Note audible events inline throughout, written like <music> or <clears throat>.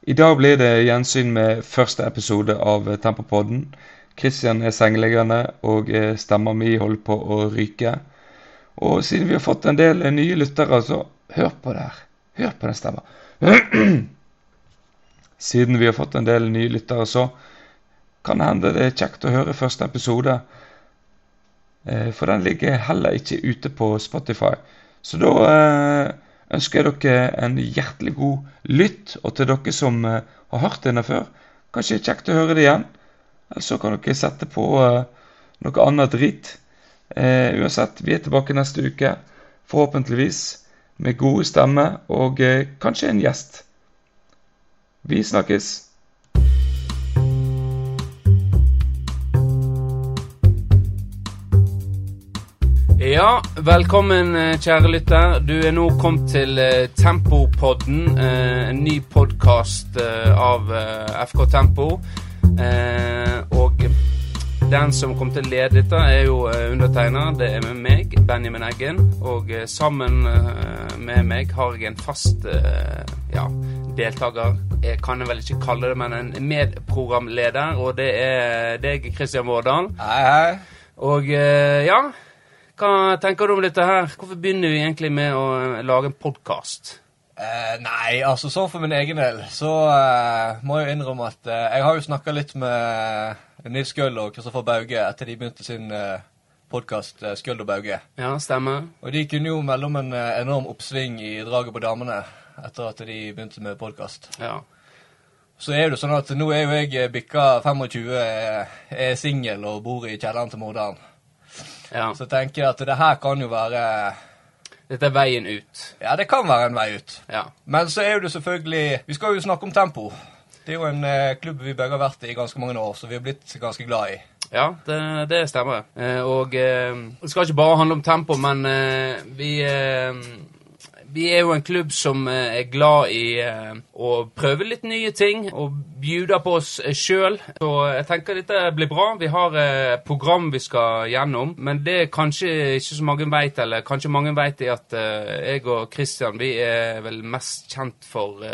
I dag blir det gjensyn med første episode av Tempopodden. Kristian er sengeliggende, og eh, stemma mi holder på å ryke. Og siden vi har fått en del nye lyttere, så hør på det her. Hør på den stemma. <clears throat> Siden vi har fått en del nye lyttere, så kan det hende det er kjekt å høre første episode. Eh, for den ligger heller ikke ute på Spotify. Så da eh, ønsker jeg dere en hjertelig god lytt. Og til dere som uh, har hørt denne før, kanskje kjekt å høre det igjen. Eller så kan dere sette på uh, noe annet drit. Eh, uansett, vi er tilbake neste uke. Forhåpentligvis med gode stemmer og kanskje en gjest. Vi snakkes. Ja, velkommen eh, kjære lytter. Du er nå kommet til uh, Tempopodden, uh, en ny podkast av FK Tempo. og den som kommer til å lede dette, er jo undertegner. Det er med meg, Benjamin Eggen. Og sammen med meg har jeg en fast ja, deltaker. Jeg kan vel ikke kalle det, men en medprogramleder. Og det er deg, Kristian Vårdal. Hei, hei. Og ja hva tenker du om dette her? Hvorfor begynner vi egentlig med å eh, lage en podkast? Eh, nei, altså sånn for min egen del så eh, må jeg jo innrømme at eh, jeg har jo snakka litt med Nils Skøll og Kristoffer Bauge etter de begynte sin eh, podkast eh, og Bauge. Ja, stemmer. Og de kunne jo melde om en eh, enorm oppsving i draget på damene etter at de begynte med podkast. Ja. Så er det sånn at nå er jo jeg bikka 25, er singel og bor i kjelleren til moderen. Ja. Så tenker jeg at det her kan jo være Dette er veien ut. Ja, det kan være en vei ut. Ja. Men så er jo det selvfølgelig Vi skal jo snakke om tempo. Det er jo en eh, klubb vi begge har vært i i ganske mange år, så vi har blitt ganske glad i. Ja, det, det stemmer. Eh, og eh, det skal ikke bare handle om tempo, men eh, vi eh, vi er jo en klubb som eh, er glad i eh, å prøve litt nye ting og bjuder på oss eh, sjøl. Så jeg tenker dette blir bra. Vi har et program vi skal gjennom, men det er kanskje ikke så mange veit, eller kanskje mange veit i at jeg og Kristian vi er vel mest kjent for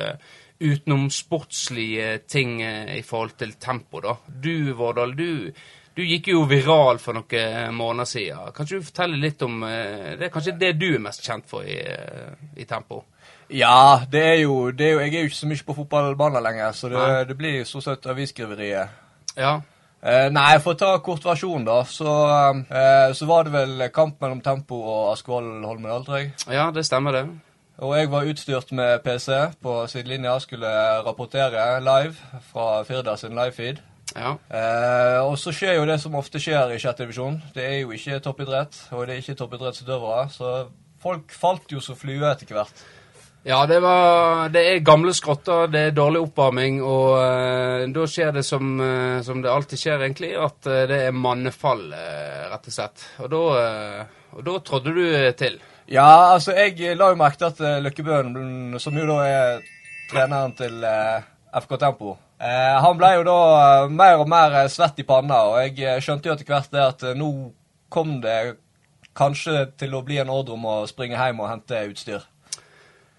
utenomsportslige ting i forhold til tempo, da. Du, Vårdal, du du gikk jo viral for noen måneder siden. Kan du fortelle litt om eh, Det er kanskje det du er mest kjent for i, eh, i Tempo? Ja, det er, jo, det er, jo, Jeg er jo ikke så mye på fotballbanen lenger, så det, det blir stort sett avisskriveriet. Ja. Eh, nei, for å ta kort versjon, da, så, eh, så var det vel kamp mellom Tempo og Askvoll Holmedal, tror jeg. Ja, det stemmer, det. Og jeg var utstyrt med PC på sidelinja, skulle rapportere live fra Firda sin livefeed. Ja. Eh, og så skjer jo det som ofte skjer i sjette divisjon. Det er jo ikke toppidrett, og det er ikke toppidrettsutøvere. Så folk falt jo som flue etter hvert. Ja, det, var, det er gamle skrotter, det er dårlig oppvarming, og uh, da skjer det som, uh, som, det alltid skjer, egentlig, at uh, det er mannefall, rett og slett. Og da, da trådde du til. Ja, altså, jeg la jo merke til at Løkkebøen, som jo da er treneren til FK Tempo, Eh, han ble jo da eh, mer og mer eh, svett i panna, og jeg skjønte jo etter hvert det at nå kom det kanskje til å bli en ordre om å springe hjem og hente utstyr.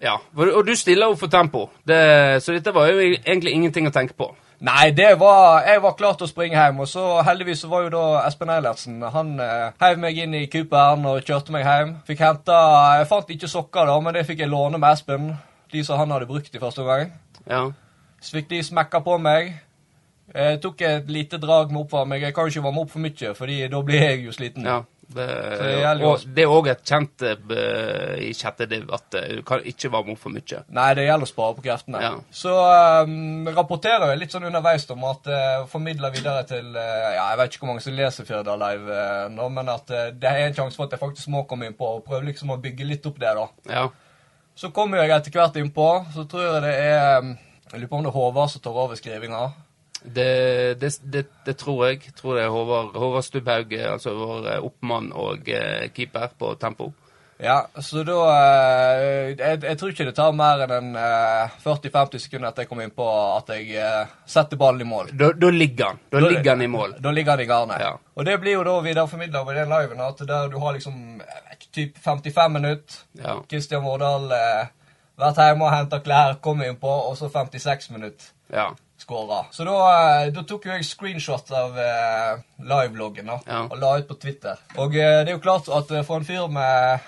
Ja, og du stiller jo for tempo, det, så dette var jo egentlig ingenting å tenke på. Nei, det var, jeg var klar til å springe hjem, og så heldigvis så var jo da Espen Eilertsen Han eh, heiv meg inn i Cooperen og kjørte meg hjem. Fikk henta Jeg fant ikke sokker, da, men det fikk jeg låne med Espen. De som han hadde brukt i første omgang. Ja. Så fikk de smekka på meg. Jeg tok et lite drag med oppvarming. Jeg kan jo ikke varme opp for mye, fordi da blir jeg jo sliten. Ja, det, og det er òg et kjent uh, i chattediv at uh, du kan ikke varme opp for mye. Nei, det gjelder å spare på kreftene. Ja. Så um, rapporterer jeg litt sånn underveis om at uh, formidler videre til uh, Ja, jeg vet ikke hvor mange som leser Firda Live uh, nå, men at uh, det er en sjanse for at jeg faktisk må komme inn på og prøve liksom å bygge litt opp det, da. Ja. Så kommer jeg etter hvert innpå. Så tror jeg det er um, jeg lurer på om det er Håvard som tar over skrivinga? Det, det, det, det, tror jeg. Tror det er Håvard, Håvard Stubbhaug, altså vår eh, oppmann og eh, keeper på tempo. Ja, så da eh, jeg, jeg, tror ikke det tar mer enn eh, 40-50 sekunder etter jeg kommer inn på at jeg eh, setter ballen i mål. Da, da ligger han Da, da ligger han i mål. Da ligger han i garnet. Ja. Og det blir jo da videreformidla over den liven at der du har liksom typ 55 minutter. Ja. Kristian Vårdal eh, Vært hjemme og henta klær, kom innpå, og så 56 minutter Ja. skåra. Så da, eh, da tok jo jeg screenshot av eh, liveloggen da, Ja. og la ut på Twitter. Og eh, det er jo klart at eh, for en fyr med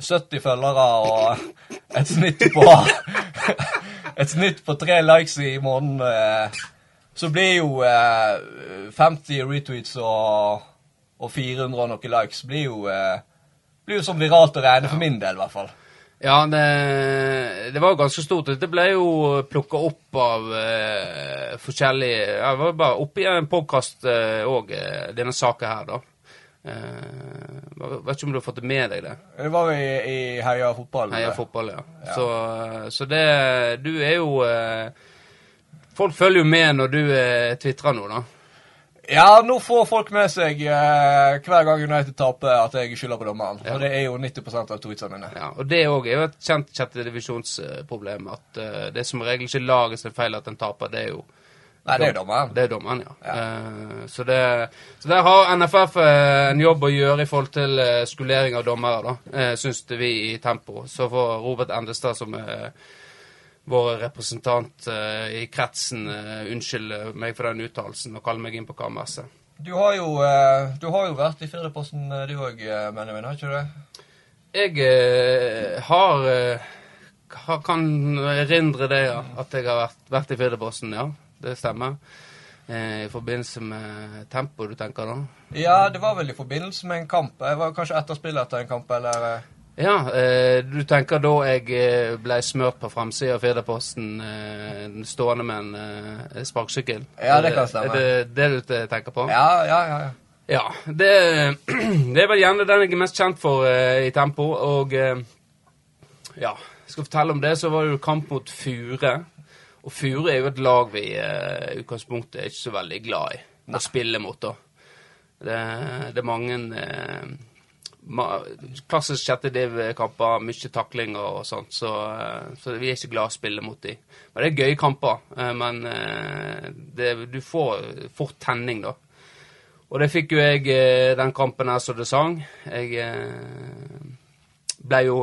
70 følgere og et snitt på <laughs> Et snitt på tre likes i måneden, eh, så blir jo eh, 50 retweets og, og 400 og noen likes blir jo, eh, blir jo som viralt å regne, for min del i hvert fall. Ja, det, det var ganske stort. Det ble jo plukka opp av uh, forskjellige ja, Det var bare oppi i en podkast òg, denne saka her, da. Uh, vet ikke om du har fått det med deg, det? Det var i, i Heia fotball. Heia fotball, ja. Så, så det Du er jo eh, Folk følger jo med når du uh, tvitrer nå, da. Ja, nå får folk med seg eh, hver gang United taper, at jeg skylder på dommeren. Ja. Og det er jo 90% av tweetsene mine. Ja, og det òg er jo et kjent sjettedivisjonsproblem. At uh, det er som regel ikke laget sin feil at en taper, det er jo Nei, det er dommeren. Det er dommeren, ja. Ja. Uh, så, det, så der har NFF eh, en jobb å gjøre i forhold til skolering av dommere, da, uh, syns vi i Tempo. Så får Robert Endestad, som er vår representant eh, i kretsen, uh, unnskylde meg for den uttalelsen og kalle meg inn på kammerset. Du har jo, eh, du har jo vært i Firdaposten, eh, du òg, jeg, har ikke du det? Jeg eh, har eh, kan erindre det, ja. At jeg har vært, vært i Firdaposten, ja. Det stemmer. Eh, I forbindelse med tempo, du tenker da? Ja, det var vel i forbindelse med en kamp. Jeg var kanskje etterspiller etter en kamp, eller eh, Ja, eh, du tenker da jeg eh, ble smørt på framsida av Firdaposten eh, stående med en eh, sparkesykkel? Ja, det kan stemme. Er det det du tenker på? Ja, ja, ja. ja. Ja, det, <clears throat> det er vel gjerne den jeg er mest kjent for eh, i tempo. Og eh, ja, skal fortelle om det, så var det jo kamp mot Fure. Og Fure er jo et lag vi eh, i utgangspunktet er ikke så veldig glad i å spille mot. da. Det, det er mange ma klassisk sjette div-kamper, mye taklinger og sånt, så, eh, så vi er ikke glad i å spille mot dem. Men det er gøye kamper. eh, men eh, det, du får fort tenning, da. Og det fikk jo jeg den kampen her som det sang. Jeg ble jo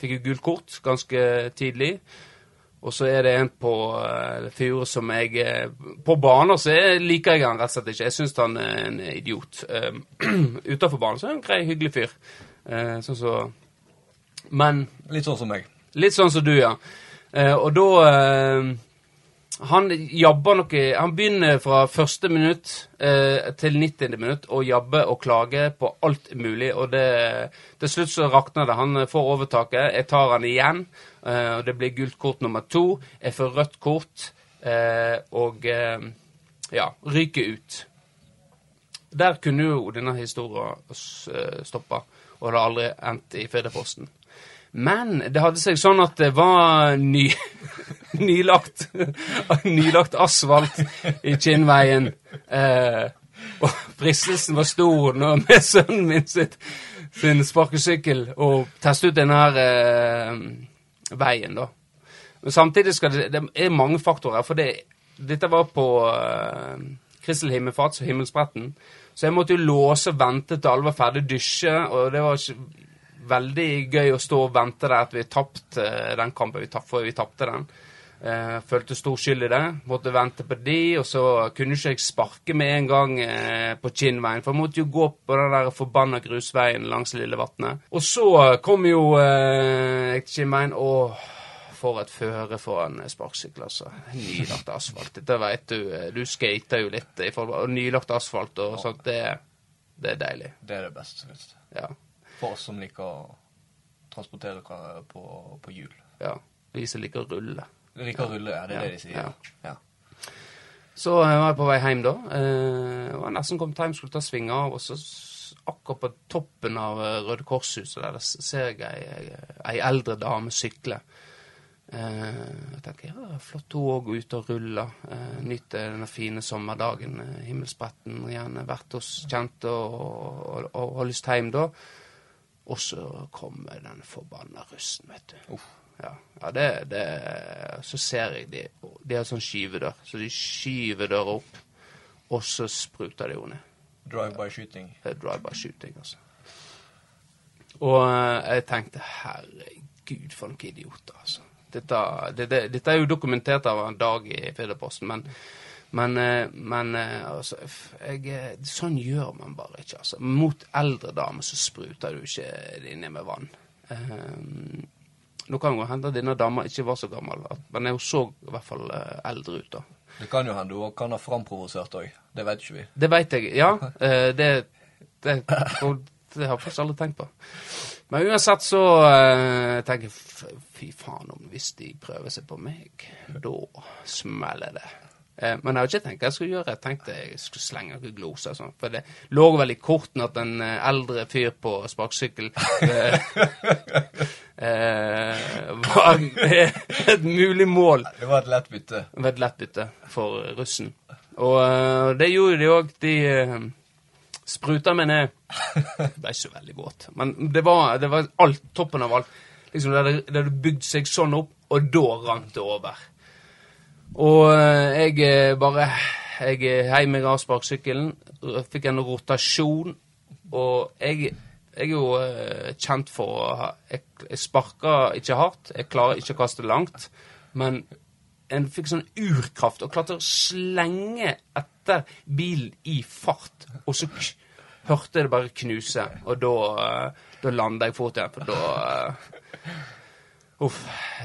Fikk jo gult kort ganske tidlig. Og så er det en på uh, Fure som jeg eh, På baner så liker jeg han rett og slett ikke. Jeg syns han er en idiot. <clears throat> Uh, Utafor banen så er han en grei, hyggelig fyr. Uh, sånn så Men Litt sånn som meg. Litt sånn som du, ja. Eh, og da eh, Han jabber noe Han begynner fra første minutt eh, til 90. minutt å jabbe og klage på alt mulig, og det Til slutt så rakner det. Han får overtaket. Jeg tar han igjen, eh, og det blir gult kort nummer to. Jeg får rødt kort, eh, og eh, ja, ryker ut. Der kunne jo denne historien eh, stoppa, og det hadde aldri endt i Fedreposten. Men det hadde seg sånn at det var ny, <laughs> <laughs> nylagt, <laughs> nylagt asfalt i Kinnveien. Eh, og fristelsen var stor når <laughs> med sønnen min sitt, sin sparkesykkel og teste ut denne her eh, veien, da. Men samtidig skal det, det er mange faktorer. For det, dette var på eh, Kristel Himmelfarts og Himmelspretten. Så jeg måtte jo låse og vente til alle var ferdig dusje. Og det var veldig gøy å stå og vente der at vi tapte uh, den kampen. Vi tapp, for vi tapte den. Uh, følte stor skyld i det. Måtte vente på de, og så kunne ikke jeg sparke med en gang eh, på Kinnveien. For jeg måtte jo gå på den der forbanna grusveien langs Lillevatnet. Og så kom jo jeg til Kinnveien, og for et føre for en sparkesykkel, altså. Nylagt asfalt. Dette vet du. Du skater jo litt i forhold til nylagt asfalt og sånt, det, det er deilig. Det er det beste. vet du. Ja. For oss som liker å transportere på, på hjul. ja. Vi som liker å rulle. Å rulle, ja. Det er Ja, det de sier. ja. Så jeg var jeg på vei hjem, da. Eh, var nesten kommet hjem, skulle ta sving av, og så akkurat på toppen av eh, Røde Kors-huset der, der ser jeg ei, ei, eldre dame sykle. Eh, jeg tenker ja, flott hun òg ute og ruller. Eh, Nyter denne fine sommerdagen. Eh, himmelspretten. Gjerne vært hos kjente og, og, og og, lyst hjem da. Og så kommer den forbanna russen, vet du. Ja, ja det, det Så ser jeg de De har sånn skyvedør, så de skyver døra opp, og så spruter de jo ned. Drive-by-shooting. Det er drive-by shooting, altså. Og eh, jeg tenkte herregud, Gud, for noen idioter, altså. Dette, det, det, dette er jo dokumentert av en dag i Firdaposten, men, men, eh, men eh, altså, jeg, Sånn gjør man bare ikke, altså. Mot eldre damer så spruter du ikke det ned med vann. Eh, nå kan jo hende at denne dama ikke var så gammel, men hun så i hvert fall eh, eldre ut, da. Det kan jo hende hun kan ha framprovosert òg. Det vet ikke vi. Det vet jeg, ja. <laughs> Eh, det, det, det har faktisk aldri tenkt på. Men uansett så eh, tenker jeg fy faen om hvis de prøver seg på meg, da smeller det. Men jeg har ikke tenkt hva jeg skulle gjøre. Jeg tenkte jeg skulle slenge noen gloser. Sånn. For det lå vel i kortene at en eldre fyr på sparkesykkel <laughs> var et mulig mål Det var et lett bytte. Det var et lett bytte for russen. Og eh, det gjorde de òg. De uh, spruta meg ned. Det ble ikke så veldig våt. Men det var, det var alt, toppen av alt. Liksom, det hadde- bygd seg sånn opp, og da rant det over. Og eh, jeg eh, bare Jeg eh, heiv meg av sparkesykkelen, fikk en rotasjon, og jeg, jeg er jo eh, kjent for å ha Jeg, jeg sparker ikke hardt, jeg klarer ikke å kaste langt, men en fikk sånn urkraft og klarte å slenge etter bilen i fart, og så hørte jeg det bare knuse, og da, eh, da landa jeg fort igjen, for da eh, Uff.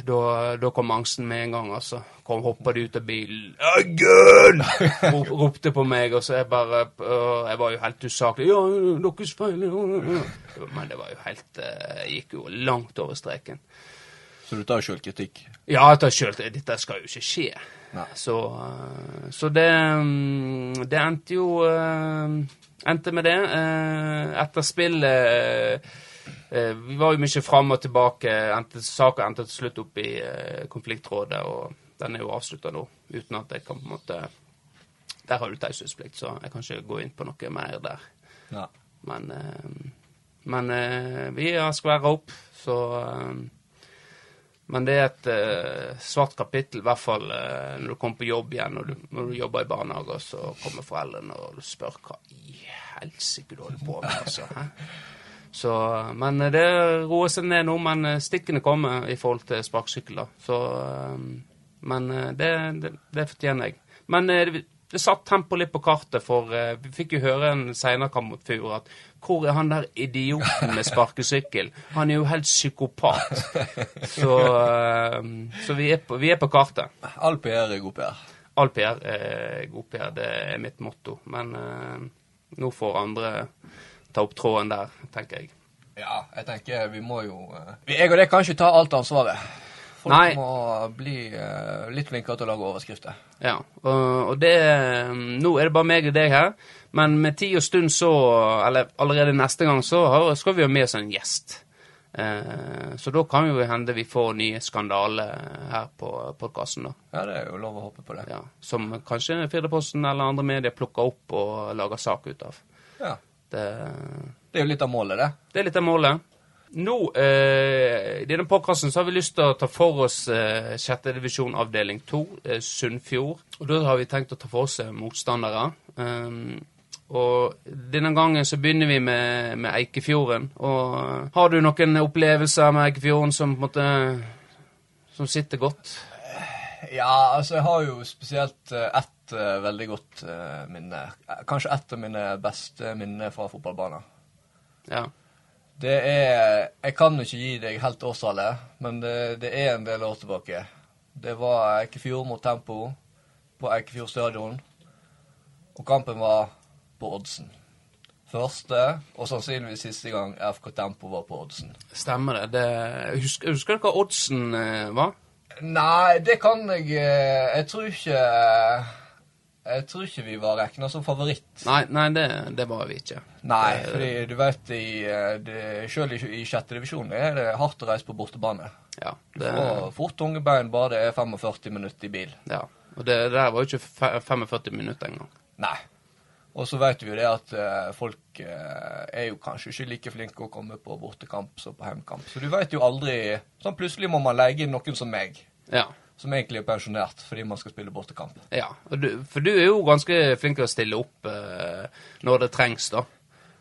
Da, da kom angsten med en gang, altså. Kom, hoppet ut av bilen. Eggen! <laughs> Rop, ropte på meg, og så jeg bare øh, Jeg var jo helt usaklig. Ja, deres feil. ja, ja. Men det var jo helt eh, gikk jo langt over streken. Så du tar sjølkritikk? Ja, jeg tar sjøl Dette skal jo ikke skje. Så, øh, så det mm, Det endte jo Endte med det. Etter spillet Vi var jo mye fram og tilbake. Endte, Saka endte til slutt opp i eh, konfliktrådet, og den er jo avslutta nå, uten at jeg kan på en måte Der har du taushetsplikt, så jeg kan ikke gå inn på noe mer der. Ja. Men, eh, men eh, vi har skværa opp, så eh, Men det er et uh, svart kapittel, i hvert fall uh, når du kommer på jobb igjen, når du, når du jobber i barnehage, og så kommer foreldrene og spør hva i helsike du holder på med, altså. Hæ? Så, men det roer seg ned nå, men eh, stikkene kommer i forhold til sparkesykkel. Så eh, Men eh, det, det, det fortjener jeg. Men det, det satt tempo litt på kartet, for vi fikk jo høre en seinere kamp mot Fur at hvor er han der idioten med sparkesykkel? Han er jo helt psykopat. Så, så vi, er på, vi er på kartet. All PR er god PR. All PR er god PR, det er mitt motto. Men nå får andre ta opp tråden der, tenker jeg. Ja, jeg tenker vi må jo eh, Jeg og deg kan ikke ta alt ansvaret. Folk Nei. må bli eh, litt flinkere til å lage overskrifter. Ja, og, og det Nå er det bare meg og deg her, men med tid og stund så Eller allerede neste gang så har, skal vi ha med oss en gjest. Eh, så da kan jo hende vi får nye skandaler her på podkasten, da. Ja, det er jo lov å håpe på det. Ja, som kanskje Firdaposten eller andre medier plukker opp og lager sak ut av. Ja. Det, Det er jo litt av målet, det. det er litt av målet. Nå, eh, i denne podkasten så har vi lyst til å ta for oss eh, sjette divisjon avdeling 2, eh, Sunnfjord. Og da har vi tenkt å ta for oss eh, motstandere. Um, og denne gangen så begynner vi med, med Eikefjorden. Og eh, har du noen opplevelser med Eikefjorden som på en måte som sitter godt? Ja, altså jeg har jo spesielt eh, ett uh, veldig godt uh, minne. Eh, Kanskje et av mine beste minner fra fotballbanen. Ja. Det er Jeg kan ikke gi deg helt årstallet, men det, det er en del år tilbake. Det var Eikefjord mot Tempo på Eikefjord stadion. Og kampen var på oddsen. Første, og sannsynligvis siste gang FK Tempo var på oddsen. Stemmer det. det husker, husker du hva oddsen var? Nei, det kan jeg Jeg tror ikke Jeg tror ikke vi var regna som favoritt. Nei, nei det, det var vi ikke. Nei, fordi du vet i, eh, det, Selv i, i sjette divisjon er det hardt å reise på bortebane. Ja, det, Og fort tunge bein bare det er 45 minutter i bil. ja. Og det, det der var jo ikke 45 minutter engang. Nei. Og så vet vi jo det at eh, folk eh, er jo kanskje ikke like flinke å komme på bortekamp som på heimkamp. Så du vet jo aldri Sånn plutselig må man leie inn noen som meg, Ja. Som egentlig er pensjonert fordi man skal spille bortekamp. ja. Du, for du er jo ganske flink til å stille opp eh, når det trengs, da.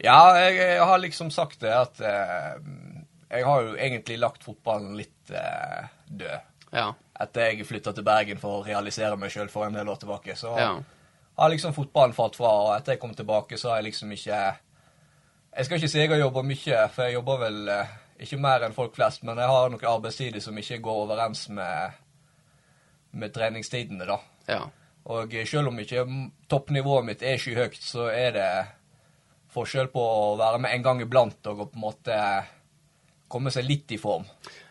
Ja, jeg, jeg har liksom sagt det at eh, Jeg har jo egentlig lagt fotballen litt litt eh, død. Ja. Etter jeg flytta til Bergen for å realisere meg sjøl for en del år tilbake, så Ja. har liksom fotballen falt fra. Og etter jeg kom tilbake, så har jeg liksom ikke Jeg skal ikke si jeg har jobba mye, for jeg jobber vel eh, ikke mer enn folk flest, men jeg har noen arbeidstider som ikke går overens med, med treningstidene, da. Ja. Og selv om ikke toppnivået mitt er skyhøyt, så er det forskjell på å være med en gang iblant og å på en måte komme seg litt i form.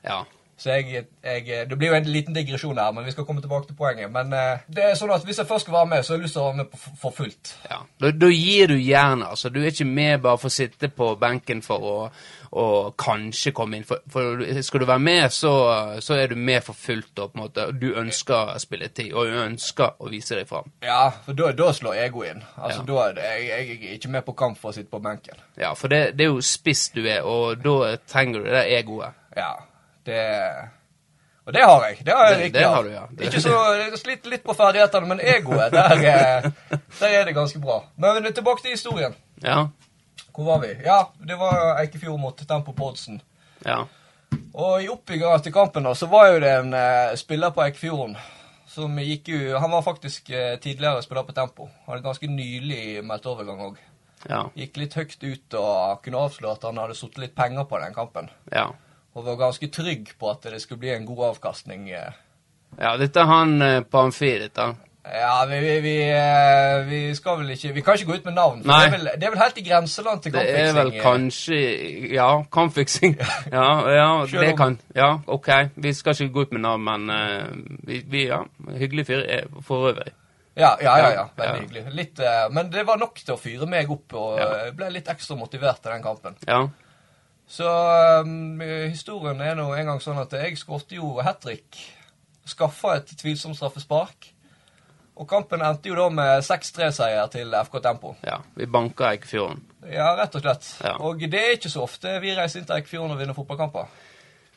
ja. Så jeg, jeg Det blir jo en liten digresjon her, men vi skal komme tilbake til poenget. Men eh, det er sånn at hvis jeg først skal være med, så har jeg lyst til å være med for fullt. Ja, da, da gir du jernet. Altså. Du er ikke med bare for å sitte på benken for å, å kanskje komme inn. For, for skal du være med, så, så er du med for fullt. Da, på en måte, du ønsker spilletid, og du ønsker å vise deg fram. Ja, for da, da slår ego inn. Altså, Ja. da er det, jeg, jeg er ikke med på kamp for å sitte på benken. Ja, for det, det er jo spiss du er, og da trenger du det egoet. Ja, det Og det har jeg. Det har jeg riktig det det har du, ja. Det- Ikke så Jeg sliter litt på ferdighetene, men egoet, der, er- der er det ganske bra. Men tilbake til historien. Ja, Hvor var vi? Ja, det var Eikefjord mot Tempo Podsen. ja, Og i oppbygginga til kampen da, så var jo det en eh, spiller på Eikefjorden som gikk jo Han var faktisk eh, tidligere spiller på Tempo. Hadde ganske nylig meldt overgang òg. ja, Gikk litt høyt ut og kunne avslå at han hadde satt litt penger på den kampen. ja. Og var ganske trygg på at det skulle bli en god avkastning. eh. Ja, dette er han eh, på amfi, dette. Ja, vi, vi, vi, eh, vi skal vel ikke Vi kan ikke gå ut med navn. For det, er vel, det er vel helt i grenseland til Det er vel kanskje Ja, kampfiksing. <laughs> Ja, ja, det kan Ja, OK. Vi skal ikke gå ut med navn, men vi, Ja, hyggelig fyr for øvrig. Ja, ja, ja. ja. Veldig ja. hyggelig. Litt, men det var nok til å fyre meg opp, og jeg ble litt ekstra motivert til den kampen. Ja. Så um, historien er nå en gang sånn at jeg skåret jo hat trick. Skaffa et tvilsomt straffespark. Og kampen endte jo da med 6-3-seier til FK Tempo. ja. Vi banker Eikefjorden. Ja, rett og slett. Ja. Og det er ikke så ofte vi reiser inn til Eikefjorden og vinner fotballkamper.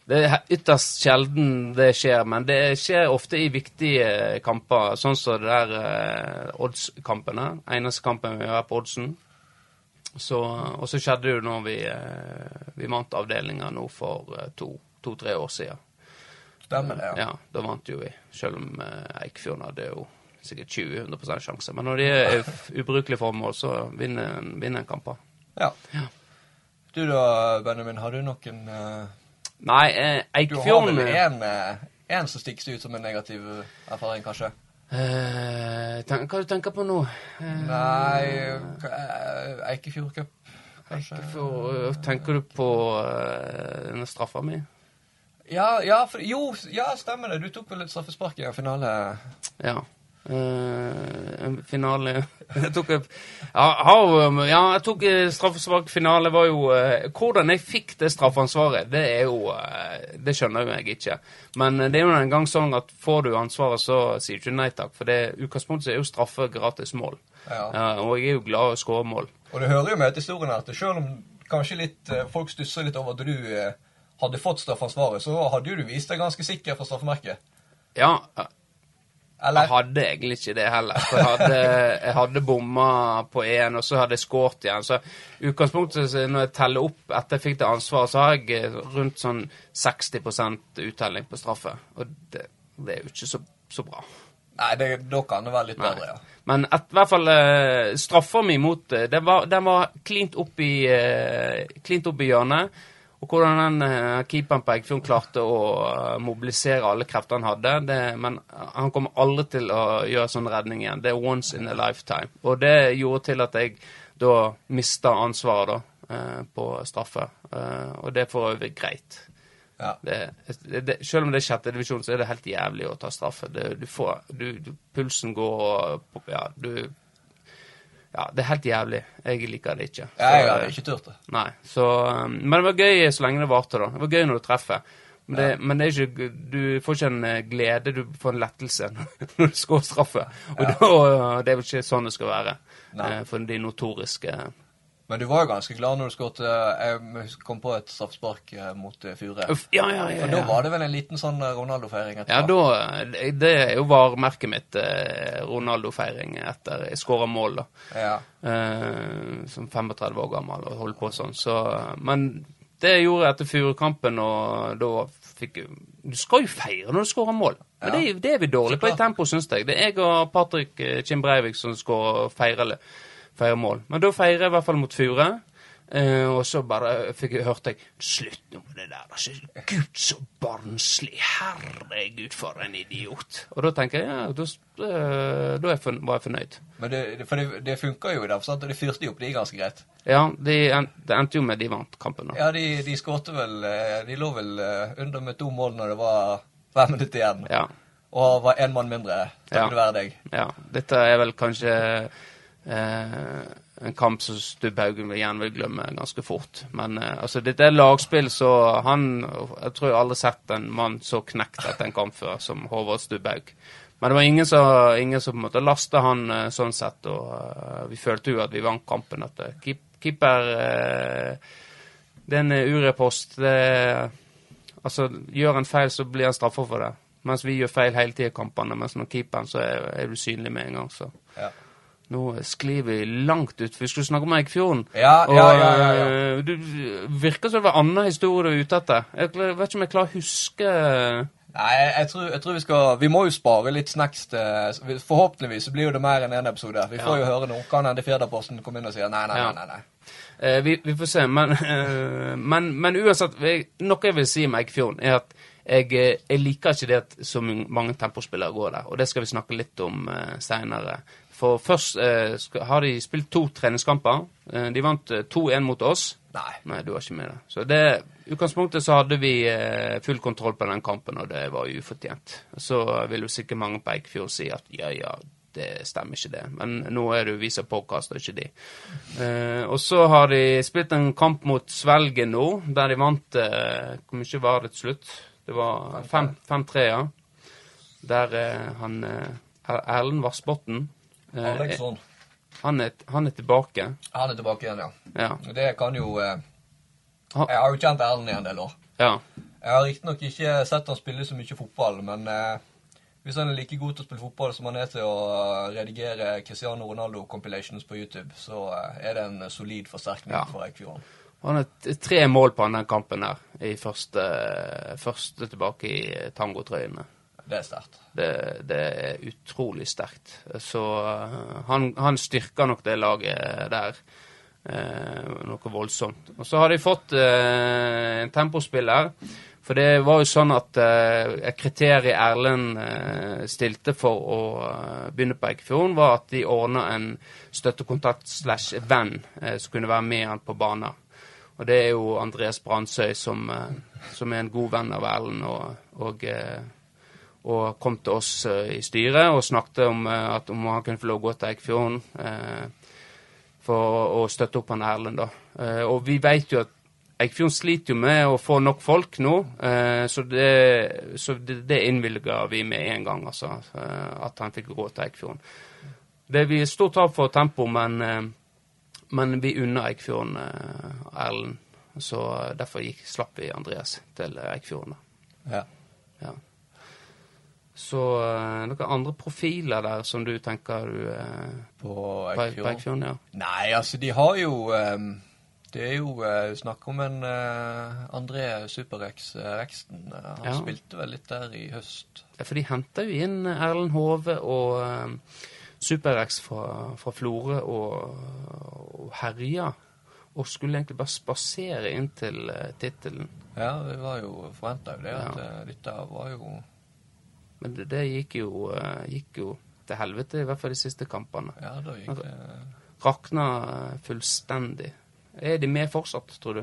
Det er ytterst sjelden det skjer, men det skjer ofte i viktige kamper, sånn som det der eh, Odds-kampene. Eneste kampen vi har på Oddsen. Så, og så skjedde det jo når vi, eh, vi vant avdelinga nå for eh, to-tre år siden. Stemmer det, ja. Ja, da vant jo vi, selv om Eikfjorden hadde jo sikkert 20-100 sjanse. Men når de er ubrukelige ubrukelig formål, så vinner en- vinner en kamper. ja. Ja. Du da, Benjamin, har du noen uh... Nei, eh, Du har vel en, eh, som stikker ut som en negativ erfaring, kanskje? Eh, tenk, Hva du tenker på nå? Eh, Nei eh, Eikefjord Cup, kanskje? Eikefjord, tenker du på uh, denne straffa mi? Ja, ja, for, jo, ja, stemmer det. Du tok vel et straffespark i en finale? Ja. Eh, en finale <laughs> Jeg tok ja, ja, jeg tok straffesvak finale. var jo eh, Hvordan jeg fikk det straffansvaret, det er jo eh, Det skjønner jo jeg ikke. Men eh, det er jo en gang sånn at får du ansvaret, så sier du ikke nei takk. For det utgangspunktet er jo straffe gratis mål. Ja. Og jeg er jo glad i å skåre mål. Og det hører jo med til historien at selv om kanskje litt, eh, folk stusser litt over at du eh, hadde fått straffansvaret, så hadde jo du vist deg ganske sikker for straffemerket. Ja, jeg Eller? hadde egentlig ikke det heller. For jeg hadde, jeg hadde bomma på én, og så hadde jeg skåret igjen. Så utgangspunktet, når jeg teller opp etter jeg fikk det ansvaret, så har jeg eh, rundt sånn 60% uttelling på straffe. Og det, det er jo ikke så, så bra. Nei, det, da kan det være litt Nei. bedre, ja. Men i hvert fall eh, straffa mi mot det, det var, den var klint opp i, eh, klint opp i hjørnet. Og hvordan den eh, keeperen på Eggfjorden klarte å eh, mobilisere alle kreftene han hadde. Det, men han kommer aldri til å gjøre sånn redning igjen. Det er once in a lifetime. Og det gjorde til at jeg da mista ansvaret da, eh, på straffe. Og det er for øvrig greit. ja. Det, det, det, selv om det er sjette divisjon, så er det helt jævlig å ta straffe. Du får, du, du, pulsen går og Ja, du Ja, det er helt jævlig. Jeg liker det ikke. Så, Jeg hadde ikke turt det. Nei, så um, Men det var gøy så lenge det varte, da. Det var gøy når du treffer. Men det, men det er ikke, du får ikke en eh, glede, du får en lettelse <laughs> når du skårer straffe. Og da, det er vel ikke sånn det skal være Nei. eh, for de notoriske Men du var jo ganske glad når du skåret eh, Jeg kom på et straffespark eh, mot eh, Fure. Ja, ja, ja. For da var det vel en liten sånn Ronaldo-feiring Ja, da, det- er jo varemerket mitt, Ronaldo-feiring etter jeg skåra mål. da. Ja. Eh, som 35 år gammel og holdt på sånn. Så, men det gjorde jeg etter Furukampen, og da fikk Du skal jo feire når du skårer mål. Men det, det er vi dårlige på i tempo, syns jeg. Det er jeg og Patrick Kim Breivik som skal feire, feire mål. Men da feirer jeg i hvert fall mot Fure. Eh, og så bare fikk jeg, hørte jeg Slutt nå med det der. Altså, Gud, så barnslig. Herregud, for en idiot. Og da tenker jeg ja, da, eh, da jeg forn- var jeg fornøyd. Men det, for det, det funka jo der, sant? og det fyrte jo opp de ganske greit. Ja, det en- det endte jo med de vant kampen. da. Ja, de, de skårte vel eh, De lå vel eh, under med to mål når det var fem minutter igjen. Ja. Og var én mann mindre, takket Ja. være deg. Ja, dette er vel kanskje en kamp som Stubbhaugen vil gjerne vil glemme ganske fort. Men eh, altså, dette er lagspill, så han Jeg tror jeg aldri har sett en mann så knekt etter en kamp før som Håvard Stubbhaug. Men det var ingen som, ingen som på en måte lasta han eh, sånn sett, og eh, vi følte jo at vi vant kampen. At eh, keep, keeper eh, Det er en urepost. Altså, gjør en feil, så blir han straffa for det. Mens vi gjør feil hele tida i kampene. Mens når keeperen, så er, er du synlig med en gang. Så Ja. Nå sklir vi langt ut. Vi skulle snakke om Eikfjorden. Ja, ja, ja, ja, ja. eh, du virker som det var annen historie du er ute etter. Jeg vet ikke om jeg klarer å huske Nei, jeg, tror, jeg tror vi skal Vi må jo spare litt snacks til Forhåpentligvis så blir jo det mer enn én episode. Vi får Ja. jo høre nå. Kan hende Firdaposten kommer inn og sier nei, nei, nei. nei, nei. Eh, vi, vi får se. Men, eh, men, men uansett, jeg, noe jeg vil si om Eikfjorden, er at jeg, jeg liker ikke det at så mange tempospillere går der. Og det skal vi snakke litt om uh, seinere. For først eh, har de spilt to treningskamper. Eh, de vant eh, 2-1 mot oss. Nei. Nei, du var ikke med da. Så det, utgangspunktet så hadde vi eh, full kontroll på den kampen, og det var ufortjent. Så vil jo sikkert mange på Eikfjord si at ja, ja, det stemmer ikke det. Men nå er det jo vi som påkaster, ikke de. Eh, og så har de spilt en kamp mot Svelgen nå, der de vant eh, Hvor mye var det til slutt? Det var 5-3, ja. Der eh, han eh, Erlend Vassbotn eh, Alexson. han, er, han er tilbake. Han er tilbake igjen, ja. Ja. Det kan jo eh, Jeg har jo kjent Erlend i en del år. ja. Jeg har riktignok ikke sett han spille så mye fotball, men eh, hvis han er like god til å spille fotball som han er til å eh, redigere Cristiano Ronaldo-compilations på YouTube, så eh, er det en solid forsterkning Ja. for Eikfjorden. Han har tre mål på den kampen her, i første, første tilbake i tangotrøyene. Det er sterkt. Det, det er utrolig sterkt. Så uh, han, han styrker nok det laget der eh, noe voldsomt. Og så har de fått eh, en tempospiller. For det var jo sånn at eh, et kriterium Erlend eh, stilte for å eh, begynne på Eikefjorden, var at de ordna en støttekontakt slash venn eh, som kunne være med han på banen. Og det er jo Andreas Brandsøy, som, eh, som er en god venn av Erlend, og, og, eh, og kom til oss eh, i styret og snakket om eh, at om han kunne få lov å gå til Eikfjorden eh, for å støtte opp han Erlend. da. Eh, og vi vet jo at Eikfjorden sliter jo med å få nok folk nå, eh, så det, så det, det innvilger vi med en gang, altså. at han fikk gå til Eikfjorden. Det blir stort tap for tempo, men, men vi unner Eikfjorden Erlend. Så derfor gikk, slapp vi Andreas til Eikfjorden. da. Ja. Ja. Så eh, noen andre profiler der som du tenker du eh, På Eikfjorden. Ja. Nei, altså, de har jo um, Det er jo uh, snakk om en uh, André Super-X Rexten. Eh, han Ja. spilte vel litt der i høst. Ja, For de henta jo inn Erlend Hove og um, Super-X fra, fra Florø og, og herja. Og skulle egentlig bare spasere inn til uh, tittelen. Ja, det var jo forventa jo det, at Ja. dette var jo Men det, det gikk, jo, uh, gikk jo til helvete, i hvert fall de siste kampene. Ja, da gikk det Rakna uh, fullstendig. Er de med fortsatt, tror du?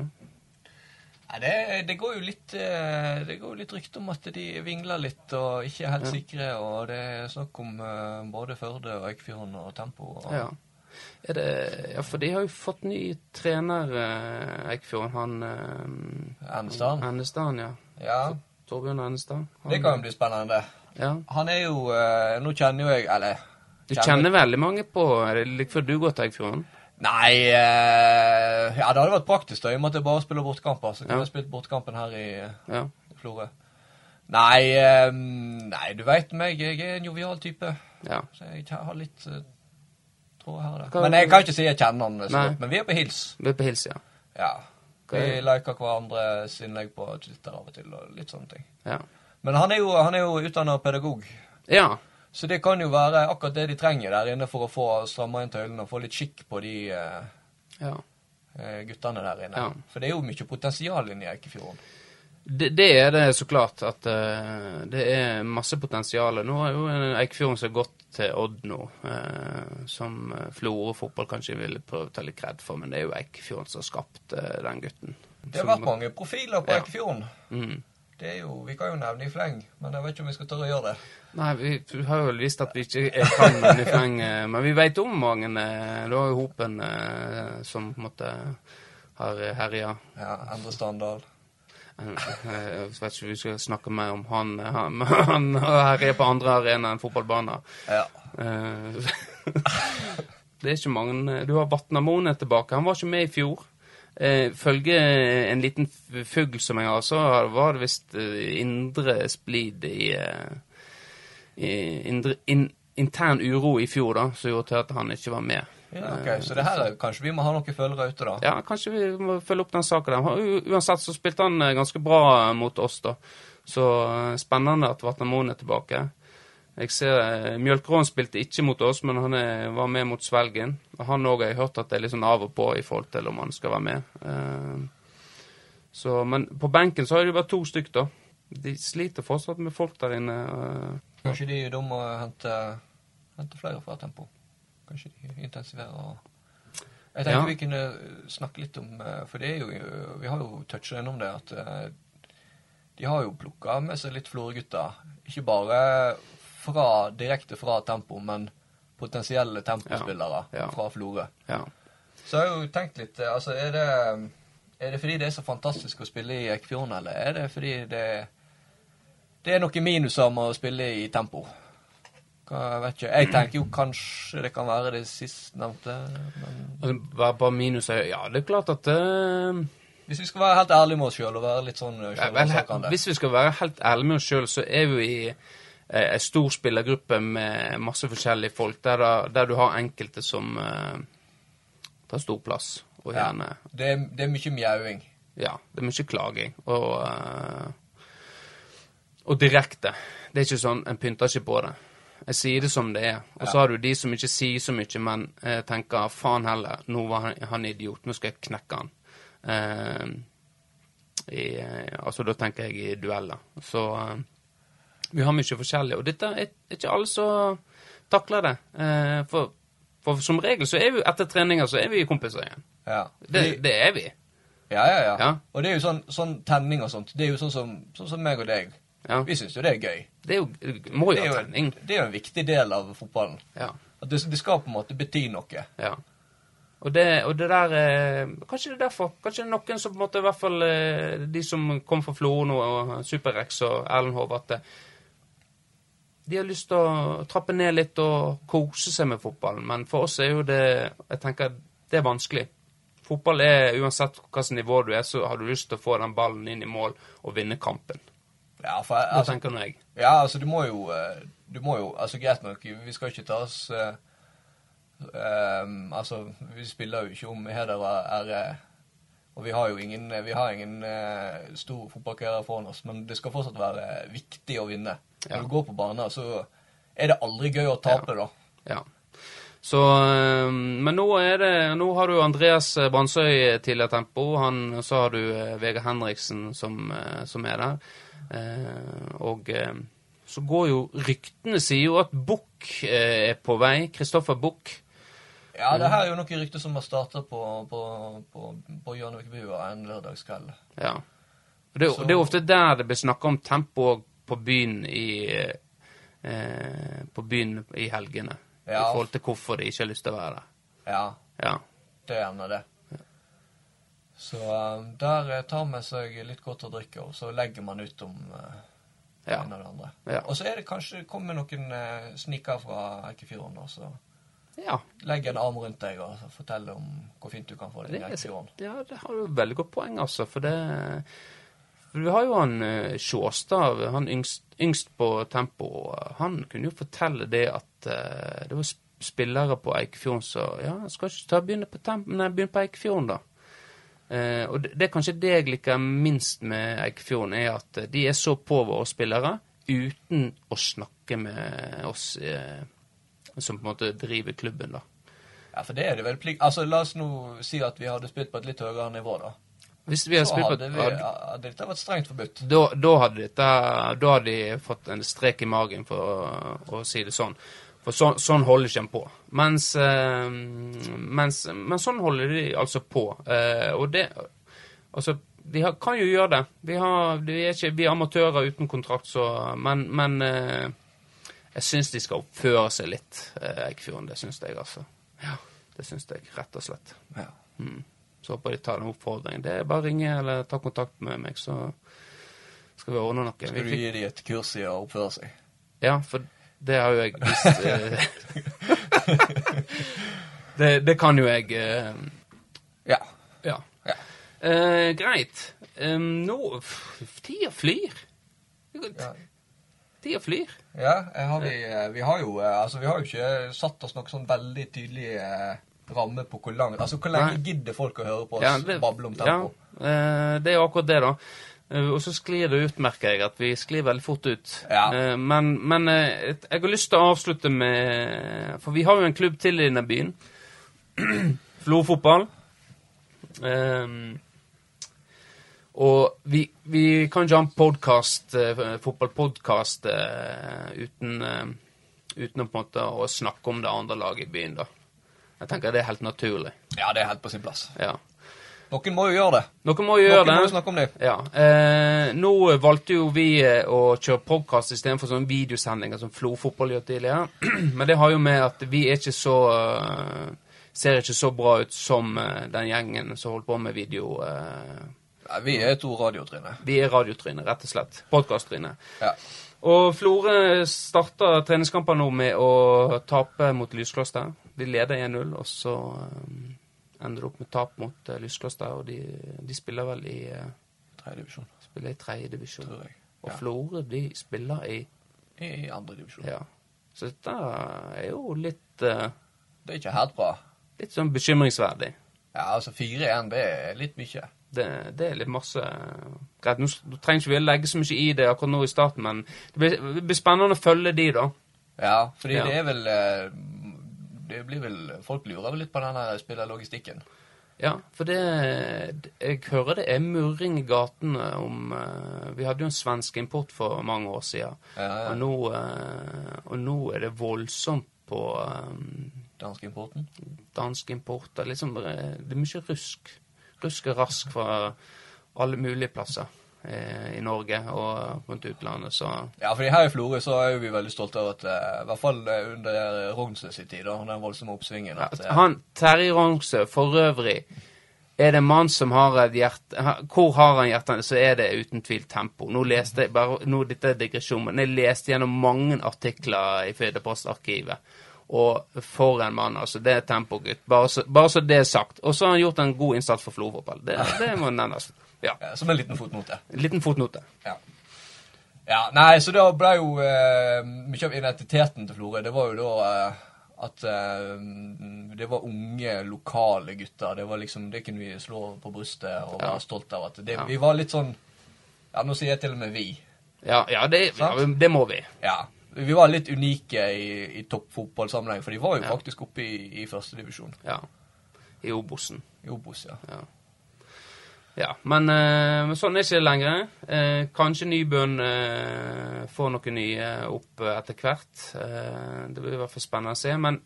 Nei, det, det går jo litt eh, Det går jo litt rykte om at de vingler litt og ikke er helt Ja. sikre, og det er snakk om eh, både Førde og Eikfjorden og Tempo. Og, Ja. Det, ja, for de har jo fått ny trener, Eikfjorden. Han Endestad. Endestad, ja. Ja, Torbjørn Endestad. Han- det kan jo bli spennende. Ja. Han er jo eh, Nå kjenner jo jeg Eller Du kjenner veldig mange på før du går til Eggfjorden? Nei eh, Ja, det hadde vært praktisk, da, i og med at jeg bare spiller bortekamper. Så kunne Ja. jeg spilt bortekampen her i Ja. Florø. Nei, eh, nei, du veit meg. Jeg er en jovial type. ja. Så jeg har litt uh, tråd her og der. Men jeg kan ikke si jeg kjenner han så Men vi er på hils. Vi er på hils, ja. Ja. Vi er- liker hverandres innlegg på Twitter av og til, og litt sånne ting. Ja. Men han er jo, han er jo utdanna pedagog, ja. så det kan jo være akkurat det de trenger der inne for å få stramma inn tøylene og få litt skikk på de eh, ja. guttene der inne. Ja. For det er jo mye potensial inni Eikefjorden. Det, det er det så klart at uh, det er masse potensial. Nå er jo Eikefjorden som har gått til Odd nå, uh, som eh, Florø fotball kanskje ville prøve å ta litt kred for, men det er jo Eikefjorden som har skapt uh, den gutten. Det har vært mange profiler på Ja. Eikefjorden. Mm. Det er jo, Vi kan jo nevne i fleng, men jeg vet ikke om vi skal tørre å gjøre det. Nei, vi har jo visst at vi ikke kan nevne i fleng, eh, men vi vet om mange. eh, var jo Hopen eh, som på en måte har herja. Ja, Endre Standal. Eh, Jeg vet ikke om vi skal snakke mer om han. Han, han herjer på andre arenaer enn fotballbaner. Ja. Eh, <laughs> det er ikke mange Du har Vatnamoen tilbake. Han var ikke med i fjor. Eh, Følge en liten fugl som jeg har, så var det visst eh, indre splid i, eh, i indre, in, intern uro i fjor, da, som gjorde til at han ikke var med. ja ok, Så det her er kanskje vi må ha noen følgere ute, da. Ja, kanskje vi må følge opp den saken der. Uansett så spilte han eh, ganske bra mot oss, da. Så eh, spennende at Vatnamoen er tilbake. Jeg ser eh, Mjølkeråen spilte ikke mot oss, men han er, var med mot Svelgen. Og Han òg har jeg hørt at det er litt sånn av og på i forhold til om han skal være med. Uh, Så, men på benken så har jo vært to stykk, da. De sliter fortsatt med folk der inne. Uh, Kanskje de er dumme å hente, hente flere fra Tempo. Kanskje de intensiverer og Jeg tenker Ja. vi kunne snakke litt om eh, For det er jo Vi har jo toucha innom det at eh, de har jo plukka med seg litt Florø-gutter. Ikke bare fra, direkte fra Tempo, men potensielle tempospillere Ja, ja. fra Florø. Ja. Så jeg har jo tenkt litt eh, Altså, er det, er det fordi det er så fantastisk å spille i Eikfjorden, eller er det fordi det Det er noen minuser med å spille i tempo? Jeg vet ikke. Jeg tenker jo kanskje det kan være det sistnevnte, men Altså, Bare bare minus er Ja, det er klart at uh... Hvis vi skal være helt ærlige med oss sjøl og være litt sånn selvransakende hvis vi skal være helt ærlige med oss sjøl, så er vi i eh, en stor spillergruppe med masse forskjellige folk, der, der du har enkelte som uh, tar stor plass. Og ja, gjerne det, er, det er mye mjauing. Ja, det er mye klaging. Og, uh, og direkte. Det er ikke sånn En pynter ikke på det. Jeg sier det som det er. Og så Ja. har du de som ikke sier så mye, men eh, tenker faen heller, nå var han, han idiot, nå skal jeg knekke han. Eh, i, altså da tenker jeg i dueller. Så eh, vi har mye forskjellig. Og dette er, ikke alle som takler det. Eh, for, for som regel så er vi etter treninger så er vi kompiser igjen. Ja. Det, det er vi. ja, ja, ja, Ja. Og det er jo sånn, sånn tenning og sånt. Det er jo sånn som, sånn som meg og deg. Ja. Vi syns jo det er gøy. Det er jo, må Det jo ha tenning. en, det er jo en viktig del av fotballen. Ja. At det, det skal på en måte bety noe. ja. Og det, og det der eh, Kanskje det er derfor. Kanskje det er noen som på en måte, i hvert fall eh, de som kom fra Florø nå, og Super-X og Erlend eh, de har lyst til å trappe ned litt og kose seg med fotballen. Men for oss er jo det Jeg tenker det er vanskelig. Fotball er uansett hvilket nivå du er, så har du lyst til å få den ballen inn i mål og vinne kampen. Ja, for jeg, altså, tenker nå jeg. ja, altså du må jo eh, Du må jo Altså greit nok, vi skal ikke ta oss ehm, Altså, vi spiller jo ikke om heder og ære. Og vi har jo ingen, vi har ingen uh, stor fotballkarriere foran oss, men det skal fortsatt være viktig å vinne. Ja. Når du går på banen, så er det aldri gøy å tape, da. Ja. Så, eh, men nå det Nå har du Andreas Brandsøy et tempo. Han, så har du eh, Vegard Henriksen som, eh, som er der. Eh, og eh, så går jo Ryktene sier jo at Buch eh, er på vei. Kristoffer Buch. Ja, det her er jo noen rykter som har starta på, på, på, på Hjørnevikbua en lørdagskveld. Ja. Det, Så- det er ofte der det blir snakka om tempo på byen i eh, På byen i helgene. Ja. I forhold til hvorfor de ikke har lyst til å være der. Ja, Ja. det er gjerne det. Så eh, der eh, tar man seg litt godt å drikke, og så legger man ut om eh, det Ja. ene og det andre. Ja. Og så er det kanskje det kommer noen eh, snikere fra Eikefjorden, og så ja. Legge en arm rundt deg og fortelle om hvor fint du kan få det i Det er, Eikefjorden. ja, det har du veldig godt poeng, altså. For det for Du har jo han uh, Sjåstad, han yngst, yngst på tempo. og Han kunne jo fortelle det at eh, det var spillere på Eikefjorden som Ja, skal ikke ta begynne på, tempo, nei, begynne på Eikefjorden, da. Eh, og det, det er kanskje det jeg liker minst med Eikefjorden, er at de er så på våre spillere uten å snakke med oss eh, som på en måte driver klubben, da. Ja, for det er det vel plikt... Altså, la oss nå si at vi hadde spilt på et litt høyere nivå, da. Hvis vi hadde Så spilt på vi, hadde- hadde dette vært strengt forbudt. da, da, hadde dette, da hadde de fått en strek i magen, for å, å si det sånn. For sånn, sånn holder ikke en på. Mens, eh, mens Men sånn holder de altså på. Eh, og det Altså, de har, kan jo gjøre det. Vi, har, de er ikke, vi er amatører uten kontrakt, så Men, men eh, jeg syns de skal oppføre seg litt, eh, Eikfjorden. Det syns jeg, altså. Ja, det syns jeg, rett og slett. Ja. Så håper jeg de tar den oppfordringen. Det er bare å ringe eller ta kontakt med meg, så skal vi ordne noe. Skal du gi dem et kurs i å oppføre seg? ja, for det har jo jeg visst <laughs> det, det kan jo jeg eh, Ja. Ja. Ja. Eh, greit. Um, nå f- Tida flyr. Ja. Tida flyr. Ja, har vi, vi har jo eh, Altså, vi har jo ikke satt oss noe sånn veldig tydelig eh, ramme på hvor langt Altså, hvor lenge Nei. gidder folk å høre på oss Ja, det- bable om tempo? Ja, eh, det er jo akkurat det, da. Og så sklir det ut, merker jeg, at vi sklir veldig fort ut. Ja. Men men jeg har lyst til å avslutte med For vi har jo en klubb til i denne byen. <clears throat> Florø fotball. Og vi, vi kan ikke ha en podkast, eh, fotballpodkast eh, uten, eh, uten å på en måte å snakke om det andre laget i byen, da. Jeg tenker det er helt naturlig. Ja, det er helt på sin plass. Ja. Noen må jo gjøre det. Noen må gjøre Noen må jo snakke om det. Ja. Eh, nå valgte jo vi eh, å kjøre podkast istedenfor sånne videosendinger som Flo Fotball gjør tidligere. <clears throat> Men det har jo med at vi er ikke så eh, Ser ikke så bra ut som den gjengen som holdt på med video. eh. Nei, vi er to radiotryner. vi er radiotryne, rett og slett. Podkasttryne. Ja. Og Florø starta treningskamper nå med å tape mot Lyskloster. De leder 1-0, og så eh, ender det opp med tap mot uh, Lyskloster. Og de, de spiller vel i Tredjedivisjon. Divisjon, spiller i tredjedivisjon. tror jeg. Og Ja. Florø de spiller i I andre divisjon. Ja. Så dette er jo litt uh, Det er ikke helt bra. Litt sånn bekymringsverdig. Ja, altså 4-1, det er litt mye. Det, det er litt masse Greit, nå, nå trenger ikke vi å legge så mye i det akkurat nå i starten, men det blir, det blir spennende å følge de, da. Ja, fordi Ja. det er vel eh, Det blir vel Folk lurer vel litt på den spillerlogistikken. Ja, for det Jeg hører det er murring i gatene om eh, Vi hadde jo en svensk import for mange år siden, Ja, ja. og, nå, eh, og nå er det voldsomt på Danskimporten. dansk import. Liksom, det er mye rusk. Rusk og rask fra alle mulige plasser eh, i Norge og rundt utlandet, så Ja, fordi her i Florø så er vi veldig stolte av at eh, I hvert fall eh, under Rognsø sin tid, da, den voldsomme oppsvingen. At, ja, Han Terje Rognsø, for øvrig, er det en mann som har et hjerte Hvor har han hjertet, så er det uten tvil tempo. Nå leste jeg bare, nå Dette er digresjon, men jeg leste gjennom mange artikler i Firdapostarkivet. Og for en mann, altså. Det er tempogutt. Bare, så- bare så det er sagt. Og så har han gjort en god innsats for Florø fotball. Det, det må nevnes. Ja. som en liten fotnote. En liten fotnote. Ja. ja. Nei, så da ble jo eh, mye av identiteten til Florø Det var jo da eh, at eh, det var unge, lokale gutter. Det var liksom, det kunne vi slå på brystet og være Ja. stolt av. at det. Vi var litt sånn Ja, nå sier jeg til og med vi. Ja, ja, det, ja det må vi. Ja. Vi var litt unike i, i toppfotballsammenheng, for de var jo Ja. faktisk oppe i, i førstedivisjon. Ja. I Obosen. I Obos, ja. Ja. ja men, eh, men sånn er ikke det lenger. Eh, kanskje Nybøen eh, får noe nye opp etter hvert. Eh, det blir i hvert fall spennende å se. Men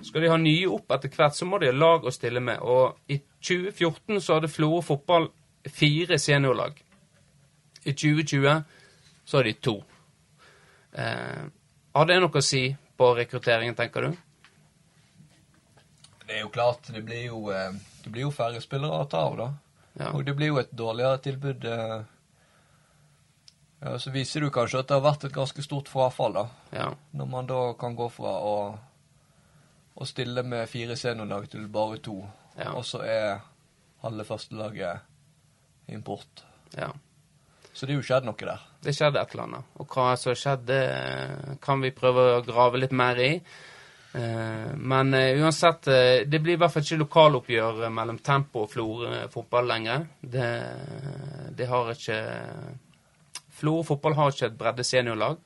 skal de ha nye opp etter hvert, så må de ha lag å stille med. Og i 2014 så hadde Florø fotball fire seniorlag. I 2020 så har de to. Eh, har det noe å si på rekrutteringen, tenker du? Det er jo klart, det blir jo, eh, det blir jo færre spillere å ta av, da. Ja. Og det blir jo et dårligere tilbud. eh. Ja, så viser det jo kanskje at det har vært et ganske stort frafall, da. ja. Når man da kan gå fra å, å stille med fire seniorlag til bare to. Ja. Og så er halve førstelaget import. ja. Så det er jo skjedd noe der. Det skjedde et eller annet. Og hva som skjedde, kan vi prøve å grave litt mer i. Eh, men eh, uansett, eh, det blir i hvert fall ikke lokaloppgjør eh, mellom Tempo og Florø eh, fotball lenger. Det, det har ikke Flor fotball har ikke et bredde seniorlag.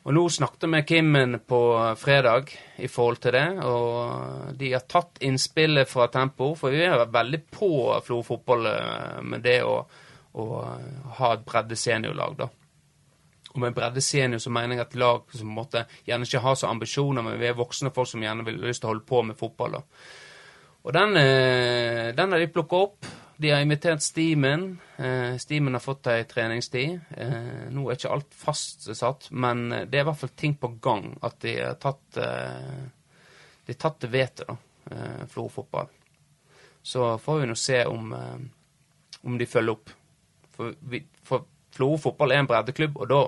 Og nå snakket vi med Kimmen på fredag i forhold til det, og de har tatt innspillet fra Tempo, for vi er veldig på Flor fotball eh, med det å, å ha et bredde seniorlag, da. Og med bredde senior så mener jeg at lag som på en måte gjerne ikke har så ambisjoner, men vi er voksne folk som gjerne vil lyst til å holde på med fotball. da. Og den, eh, den har de plukka opp. De har invitert Steamen. Eh, Steamen har fått ei treningstid. Eh, nå er ikke alt fastsatt, men det er i hvert fall ting på gang. At de har tatt eh, De har tatt det vettet, da. Eh, Florø fotball. Så får vi nå se om, eh, om de følger opp. For, vi- for Florø fotball er en breddeklubb, og da,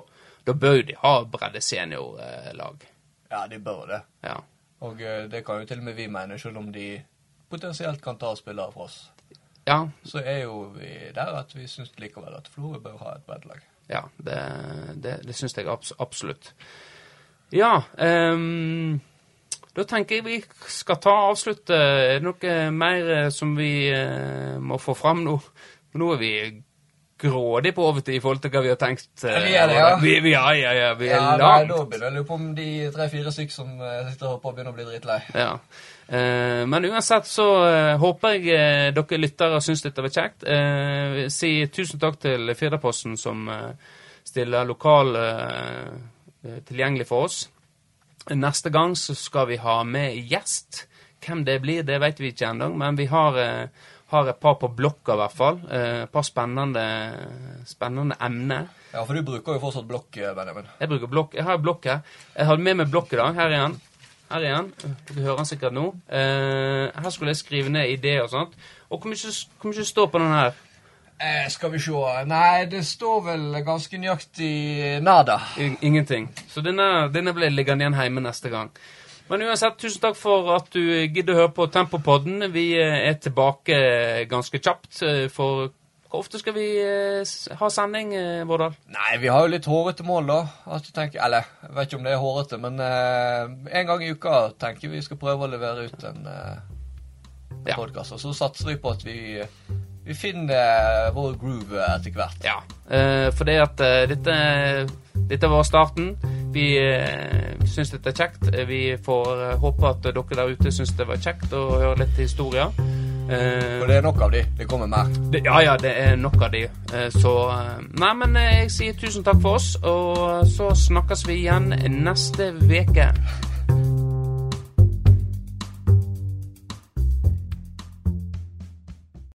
da bør de ha breddeseniorlag. Ja, de bør det. Ja. Og eh, det kan jo til og med vi mene, selv om de potensielt kan ta spillere fra oss. ja, Så er jo vi der at vi syns likevel at Florø bør ha et breddelag. Ja, det, det, det syns jeg abs absolutt. Ja um, Da tenker jeg vi skal ta og avslutte. Er det noe mer eh, som vi uh, må få fram nå? Nå er vi grådig på overtid i forhold til hva vi har tenkt. Uh, Ja, er det, ja. Vi, vi, ja, ja, ja, vi er Ja, nei. Da begynner jeg å lure på om de tre-fire stykker som uh, sitter på, begynner å bli dritlei. Ja. Uh, men uansett så håper jeg dere lyttere syns dette var kjekt. Si tusen takk til Firdaposten som stiller lokal tilgjengelig for oss. Neste gang så skal vi ha med gjest. Hvem det blir, det vet vi ikke ennå, men vi har, har et par på blokka i hvert fall. Eh, et par spennende, spennende emner. Ja, for du bruker jo fortsatt blokk, eh, Benjamin. Jeg bruker blokk. Jeg har blokk her. Jeg hadde med meg blokk i dag. Her er den. Her igjen. Dere hører den sikkert nå. Eh, her skulle jeg skrive ned ideer og sånt. Og hvor mye, hvor mye står på den her? Eh, skal vi se Nei, det står vel ganske nøyaktig nada. I- Ingenting. Så denne, denne blir liggende igjen hjemme neste gang. Men uansett, tusen takk for at du gidder å høre på Tempopodden. Vi eh, er tilbake ganske kjapt. eh, For hvor ofte skal vi eh, ha sending, eh, Vårdal? Nei, vi har jo litt hårete mål, da. At du tenker, eller, jeg vet ikke om det er hårete, men eh, en gang i uka tenker vi skal prøve å levere ut en uh, Ja. podkast. Og så satser vi på at vi, vi finner eh, vår groove etter hvert. Ja, eh, for det at eh, dette, dette var starten. Vi eh, syns dette er kjekt. Eh, Vi får eh, håpe at dere der ute syns det var kjekt å høre litt historier. Eh, For det er nok av de. Det kommer mer. det, ja, ja, det er nok av de. Eh, så Nei, men jeg sier tusen takk for oss, og så snakkes vi igjen neste uke.